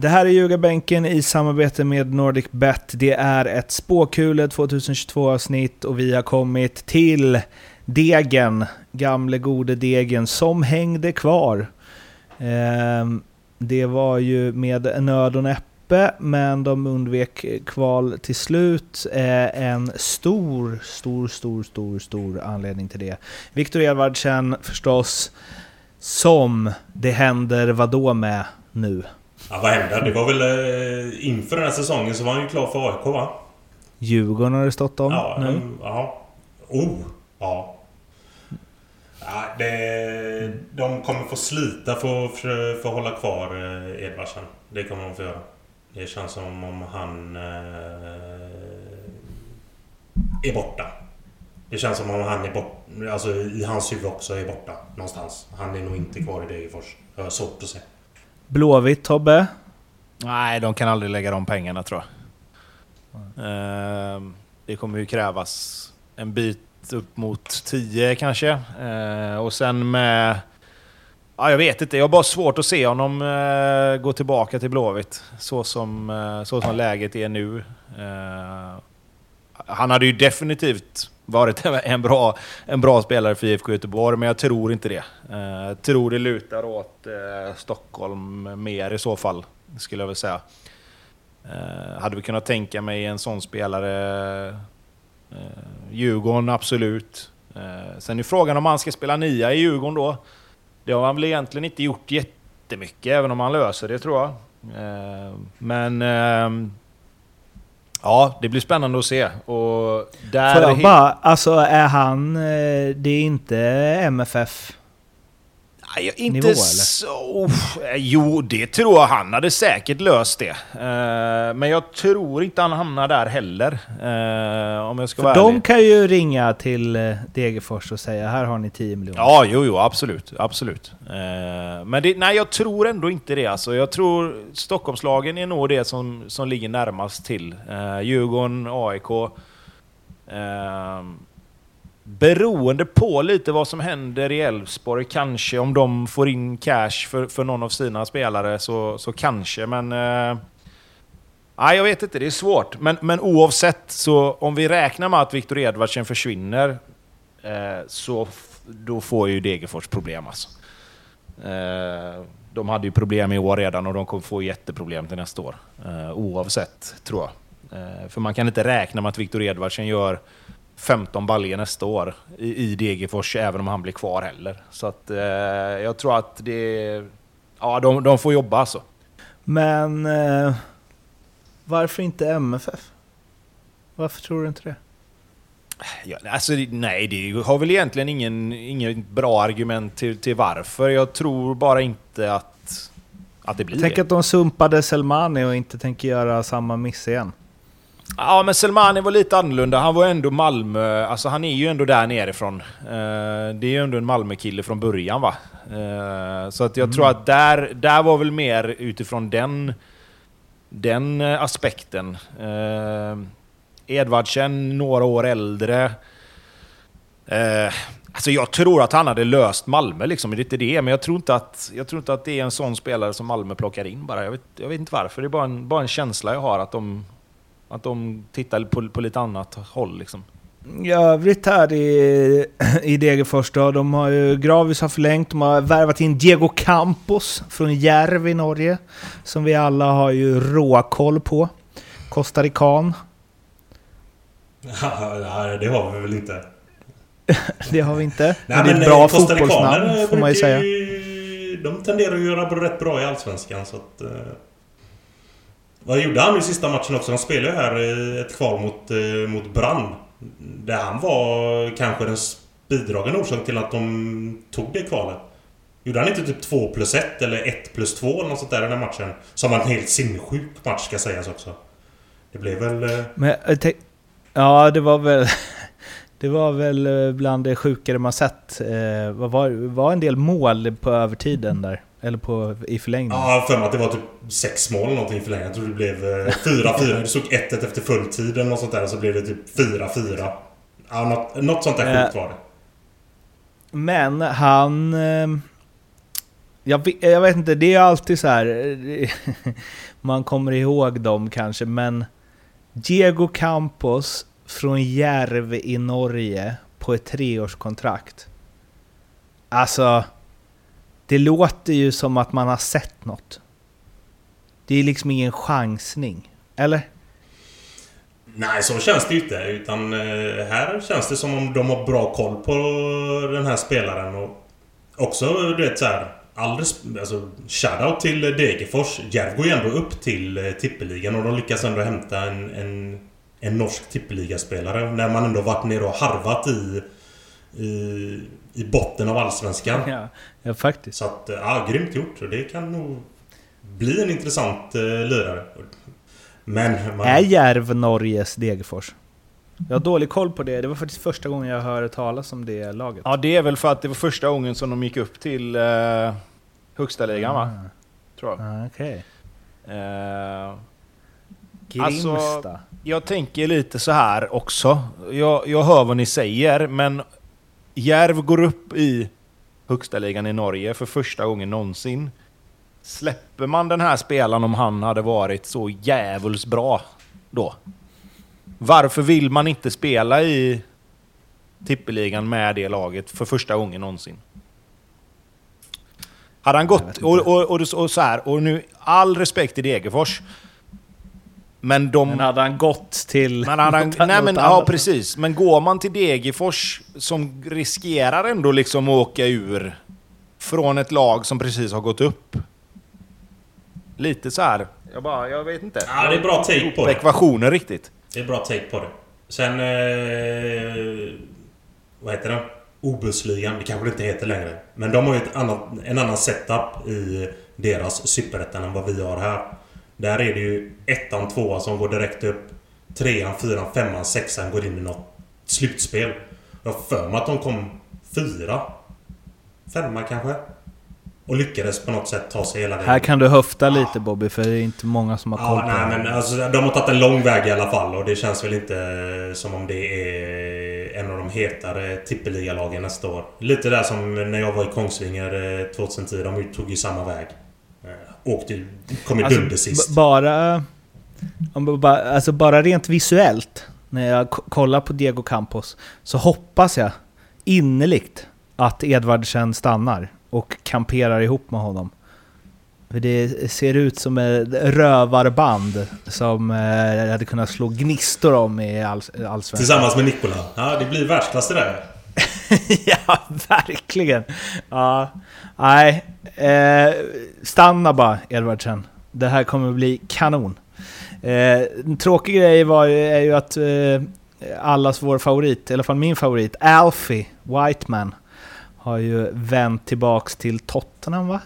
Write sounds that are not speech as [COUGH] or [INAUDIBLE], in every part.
Det här är Ljugarbänken i samarbete med NordicBet. Det är ett spåkule 2022-avsnitt och vi har kommit till Degen, gamle gode Degen, som hängde kvar. Ehm, det var ju med nöd och näppe, men de undvek kval till slut. Eh, en stor, stor, stor, stor, stor anledning till det. Viktor Edvardsen förstås, som det händer vadå med nu? Ja, vad hände? Det var väl eh, inför den här säsongen så var han ju klar för AIK va? Djurgården har det stått om ja, nu. Ja. Oh! Ja. ja det, de kommer få slita för, för, för att hålla kvar eh, Edvardsen. Det kommer de få göra. Det känns som om han eh, är borta. Det känns som om han är borta. Alltså i hans huvud också är borta någonstans. Han är nog inte kvar i Degerfors. Jag har svårt att se. Blåvitt, Tobbe? Nej, de kan aldrig lägga de pengarna tror jag. Mm. Det kommer ju krävas en bit upp mot 10 kanske. Ehm, och sen med... Ja, jag vet inte, jag har bara svårt att se honom eh, gå tillbaka till Blåvitt. Så som, eh, så som läget är nu. Ehm, han hade ju definitivt varit en bra, en bra spelare för IFK Göteborg, men jag tror inte det. Jag tror det lutar åt eh, Stockholm mer i så fall, skulle jag väl säga. Eh, hade vi kunnat tänka mig en sån spelare... Djurgården, absolut. Sen är frågan om han ska spela nia i Djurgården då. Det har han väl egentligen inte gjort jättemycket, även om han löser det tror jag. Men ehm, Ja, det blir spännande att se. Och där Får jag bara, alltså är han... Eh, det är inte MFF Nej, inte nivå, så... Jo, det tror jag. Han hade säkert löst det. Uh, men jag tror inte han hamnar där heller. Uh, om jag ska För vara de ärlig. kan ju ringa till eh, Degerfors och säga här har ni 10 miljoner. Ja, jo, jo, absolut. absolut. Men det, nej, jag tror ändå inte det. Alltså. Jag tror Stockholmslagen är nog det som, som ligger närmast till. Djurgården, AIK. Beroende på lite vad som händer i Elfsborg, kanske om de får in cash för, för någon av sina spelare, så, så kanske. Men... Eh, nej, jag vet inte, det är svårt. Men, men oavsett, så om vi räknar med att Viktor Edvardsen försvinner, eh, så då får ju Degerfors problem alltså. Eh, de hade ju problem i år redan och de kommer få jätteproblem till nästa år. Eh, oavsett, tror jag. Eh, för man kan inte räkna med att Viktor Edvardsen gör 15 baljer nästa år i, i Degerfors, även om han blir kvar heller. Så att eh, jag tror att det... Ja, de, de får jobba alltså. Men... Eh, varför inte MFF? Varför tror du inte det? Ja, alltså, nej, det har väl egentligen ingen, ingen bra argument till, till varför. Jag tror bara inte att, att det blir Tänk det. att de sumpade Selmani och inte tänker göra samma miss igen. Ja, men Selmani var lite annorlunda. Han var ändå Malmö... Alltså han är ju ändå där nerifrån. Uh, det är ju ändå en Malmö-kille från början va? Uh, så att jag mm. tror att där, där var väl mer utifrån den, den aspekten. Uh, Edvardsen, några år äldre. Alltså jag tror att han hade löst Malmö, liksom. det är inte det. Men jag tror inte, att, jag tror inte att det är en sån spelare som Malmö plockar in bara. Jag vet, jag vet inte varför. Det är bara en, bara en känsla jag har att de att de tittar på, på lite annat håll liksom. i övrigt här i, i Degerfors då, de har ju, Gravis har förlängt, de har värvat in Diego Campos från Järv i Norge. Som vi alla har ju råkoll på. Costarican. [LAUGHS] Ja, det har vi väl inte. [LAUGHS] det har vi inte. Nej, men det är ett bra fotbollsnamn får man ju säga. de tenderar att göra rätt bra i Allsvenskan så att... Vad gjorde han i sista matchen också? Han spelade ju här i ett kval mot, eh, mot Brann. Där han var kanske den bidragande orsaken till att de tog det kvalet. Gjorde han inte typ 2 plus 1 eller 1 plus 2 eller något sånt där i den här matchen? Som var en helt sinnessjuk match ska sägas också. Det blev väl... Eh, Men, ja, det var väl... [LAUGHS] Det var väl eh, bland det sjukare man sett. Det var, var en del mål på övertiden där. Eller på, i förlängningen? Ja, för mig att det var typ sex mål eller någonting i förlängningen. Jag tror det blev 4-4. Eh, det stod 1-1 efter fulltid eller något sånt där. Så blev det typ 4-4. Ja, något, något sånt där sjukt var det. Men han... Eh, jag vet, jag vet inte, det är alltid så här... [LAUGHS] Man kommer ihåg dem kanske, men... Diego Campos från Järv i Norge på ett treårskontrakt. Alltså... Det låter ju som att man har sett något. Det är liksom ingen chansning. Eller? Nej, så känns det ju inte. Utan eh, här känns det som om de har bra koll på den här spelaren. Och också, du vet så här, alltså, shoutout till Degerfors. Järv går ju ändå upp till eh, tippeligan och de lyckas ändå hämta en, en, en norsk tippeligaspelare. När man ändå varit nere och harvat i, i i botten av Allsvenskan. Ja, ja faktiskt. Så att, ja, grymt gjort. Och det kan nog bli en intressant uh, lirare. Men... Man... Är Järv Norges Degerfors? Jag har dålig koll på det. Det var faktiskt första gången jag hörde talas om det laget. Ja, det är väl för att det var första gången som de gick upp till uh, högsta ligan, va? Ah. Tror jag. Ah, Okej. Okay. Eh, Grimsta. Alltså, jag tänker lite så här också. Jag, jag hör vad ni säger, men Järv går upp i högsta ligan i Norge för första gången någonsin. Släpper man den här spelaren om han hade varit så jävligt bra då? Varför vill man inte spela i tippeligan med det laget för första gången någonsin? Hade han gått... Och, och, och, och, så här, och nu all respekt till Degerfors. Men de... Men hade han gått till... Men hade han, [LAUGHS] nej men, ja precis. Men går man till Degerfors som riskerar ändå liksom att åka ur från ett lag som precis har gått upp. Lite så här. Jag bara, jag vet inte. Ja, det är bra take på det. ekvationen riktigt. Det är bra take på det. Sen... Eh, vad heter det? Obusligan, det kanske det inte heter längre. Men de har ju ett annat, en annan setup i deras superettan än vad vi har här. Där är det ju ettan, tvåan som går direkt upp. Trean, fyran, femman, sexan går in i något slutspel. Jag har för mig att de kom fyra. Femma kanske. Och lyckades på något sätt ta sig hela vägen. Här kan du höfta ja. lite Bobby, för det är inte många som har koll ja, på nej, det. Men alltså, de har tagit en lång väg i alla fall och det känns väl inte som om det är en av de hetare tippeligalagen nästa år. Lite där som när jag var i Kongsvinger 2010. Eh, de tog ju samma väg åkte, kom alltså, dunder sist. Bara, alltså bara rent visuellt, när jag kollar på Diego Campos, så hoppas jag innerligt att Edvardsen stannar och kamperar ihop med honom. För det ser ut som ett rövarband som eh, hade kunnat slå gnistor om i Allsvenskan. Tillsammans med Nikola. Ja, det blir världsklass det där. [LAUGHS] ja, verkligen. Ja, nej. Eh, stanna bara, Edvardsen. Det här kommer bli kanon. Eh, en tråkig grej var ju, är ju att eh, allas vår favorit, i alla fall min favorit, Alfie Whiteman, har ju vänt tillbaks till Tottenham va?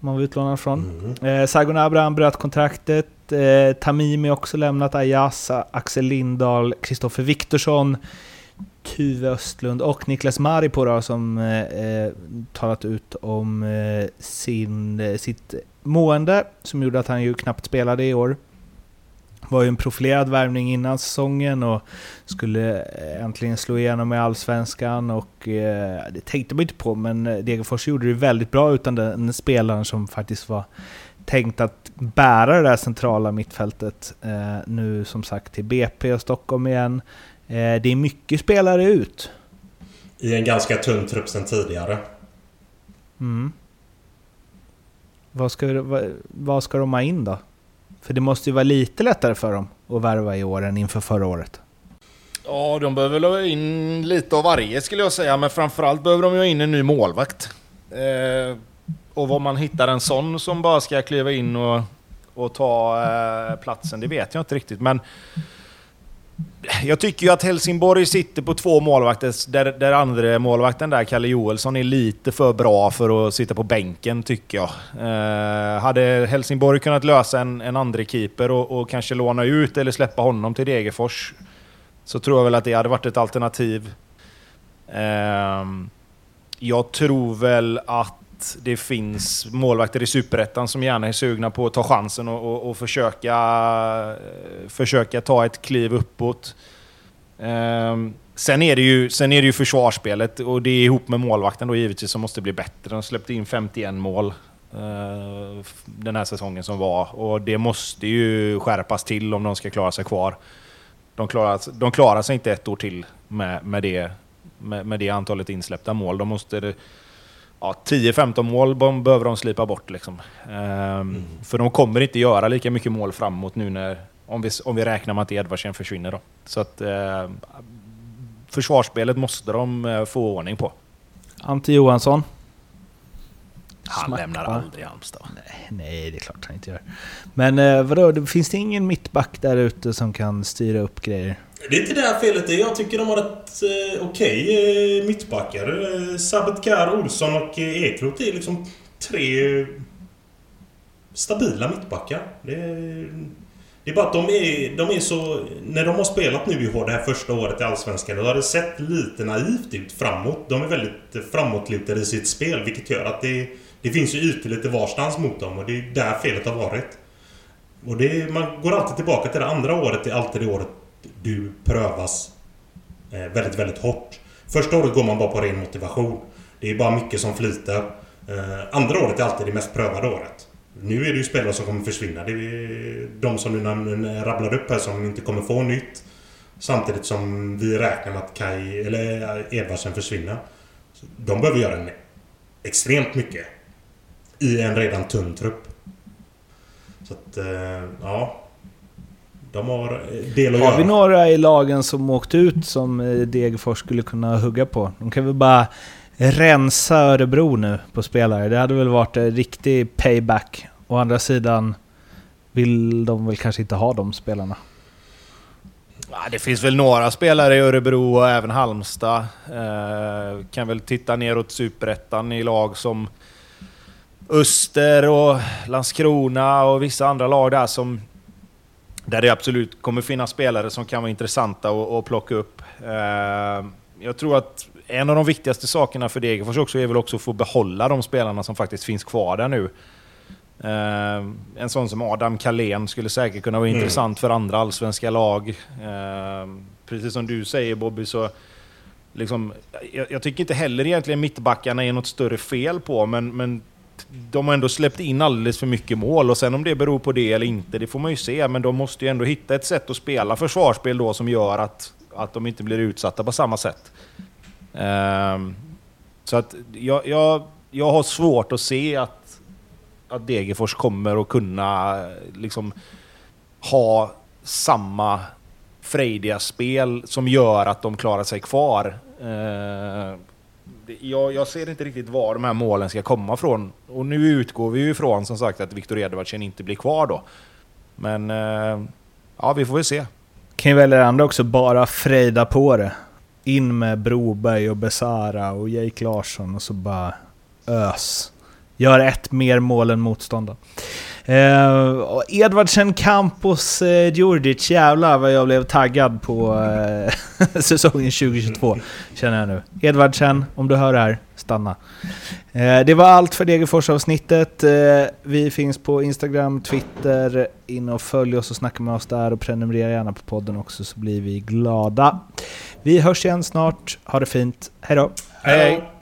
Man var utlånad från. Mm. Eh, Sargon Abraham bröt kontraktet. Eh, Tamimi också lämnat Ayas, Axel Lindahl, Kristoffer Viktorsson. Tuve Östlund och Niklas Maripura som eh, eh, talat ut om eh, sin, eh, sitt mående som gjorde att han ju knappt spelade i år. Var ju en profilerad värvning innan säsongen och skulle eh, äntligen slå igenom i Allsvenskan och eh, det tänkte man inte på men eh, Degerfors gjorde det väldigt bra utan den spelaren som faktiskt var tänkt att bära det där centrala mittfältet. Eh, nu som sagt till BP och Stockholm igen. Eh, det är mycket spelare ut. I en ganska tunn trupp sen tidigare. Mm. Vad ska, vad, vad ska de ha in då? För det måste ju vara lite lättare för dem att värva i år än inför förra året. Ja, de behöver väl ha in lite av varje skulle jag säga, men framförallt behöver de ju ha in en ny målvakt. Eh, och vad man hittar en sån som bara ska kliva in och, och ta eh, platsen, det vet jag inte riktigt. Men jag tycker ju att Helsingborg sitter på två målvakter, där, där andra målvakten där, Kalle Joelsson, är lite för bra för att sitta på bänken, tycker jag. Eh, hade Helsingborg kunnat lösa en, en andra keeper och, och kanske låna ut eller släppa honom till Degerfors, så tror jag väl att det hade varit ett alternativ. Eh, jag tror väl att det finns målvakter i Superettan som gärna är sugna på att ta chansen och, och, och försöka, eh, försöka ta ett kliv uppåt. Um, sen, är det ju, sen är det ju försvarsspelet och det är ihop med målvakten då givetvis som måste bli bättre. De släppte in 51 mål uh, den här säsongen som var och det måste ju skärpas till om de ska klara sig kvar. De klarar, de klarar sig inte ett år till med, med, det, med, med det antalet insläppta mål. De måste ja, 10-15 mål behöver de slipa bort. Liksom. Um, mm. För de kommer inte göra lika mycket mål framåt nu när, om vi, om vi räknar med att Edvardsen försvinner. Då. Så att uh, försvarsspelet måste de uh, få ordning på. Ante Johansson? Han Smack, lämnar va? aldrig Halmstad. Nej, nej, det är klart han inte gör. Men uh, vadå, finns det ingen mittback där ute som kan styra upp grejer? Det är inte där felet är. Jag tycker de har ett eh, okej okay, eh, mittbackar. Eh, Sabetkar, Olsson och eh, Ekroth är liksom tre stabila mittbackar. Det är, det är bara att de är, de är så... När de har spelat nu i år, det här första året i Allsvenskan, då har det sett lite naivt ut framåt. De är väldigt eh, framåtlutade i sitt spel, vilket gör att det, det finns ju ytor lite varstans mot dem och det är där felet har varit. Och det, man går alltid tillbaka till det andra året, det är alltid det året du prövas eh, väldigt, väldigt hårt. Första året går man bara på ren motivation. Det är bara mycket som flyter. Eh, andra året är alltid det mest prövade året. Nu är det ju spelare som kommer försvinna. Det är de som du rabblar upp här som inte kommer få nytt. Samtidigt som vi räknar med att Kai, eller eh, Edvardsen försvinner. De behöver göra en extremt mycket. I en redan tunn trupp. Så att, ja. De har eh, del att Har göra. vi några i lagen som åkt ut som eh, Degerfors skulle kunna hugga på? De kan väl bara rensa Örebro nu på spelare. Det hade väl varit en riktig payback. Å andra sidan vill de väl kanske inte ha de spelarna. Ja, det finns väl några spelare i Örebro och även Halmstad. Eh, kan väl titta neråt Superettan i lag som Öster och Landskrona och vissa andra lag där som där det absolut kommer finnas spelare som kan vara intressanta att plocka upp. Eh, jag tror att en av de viktigaste sakerna för Degerfors också är väl också att få behålla de spelarna som faktiskt finns kvar där nu. Uh, en sån som Adam Kalén skulle säkert kunna vara mm. intressant för andra allsvenska lag. Uh, precis som du säger Bobby, så liksom, jag, jag, tycker inte heller egentligen mittbackarna är något större fel på, men, men de har ändå släppt in alldeles för mycket mål och sen om det beror på det eller inte, det får man ju se. Men de måste ju ändå hitta ett sätt att spela försvarsspel då som gör att, att de inte blir utsatta på samma sätt. Um, så att jag, jag, jag har svårt att se att, att Degerfors kommer att kunna eh, liksom ha samma frejdiga spel som gör att de klarar sig kvar. Uh, jag, jag, ser inte riktigt var de här målen ska komma ifrån. Och nu utgår vi ju ifrån som sagt att Viktor Edvardsen inte blir kvar då. Men eh, ja, vi får väl se. Kan ju välja andra också, bara frejda på det. In med Broberg och Besara och Jake Larsson och så bara ös. Gör ett mer mål än motståndaren. Eh, Edvardsen, Campos, eh, Djurdjic. Jävlar vad jag blev taggad på eh, [LAUGHS] säsongen 2022. Känner jag nu. Edvardsen, om du hör det här, stanna. Eh, det var allt för Degerfors-avsnittet. Eh, vi finns på Instagram, Twitter. In och följ oss och snacka med oss där och prenumerera gärna på podden också så blir vi glada. Vi hörs igen snart. Ha det fint. Hej då! Hej!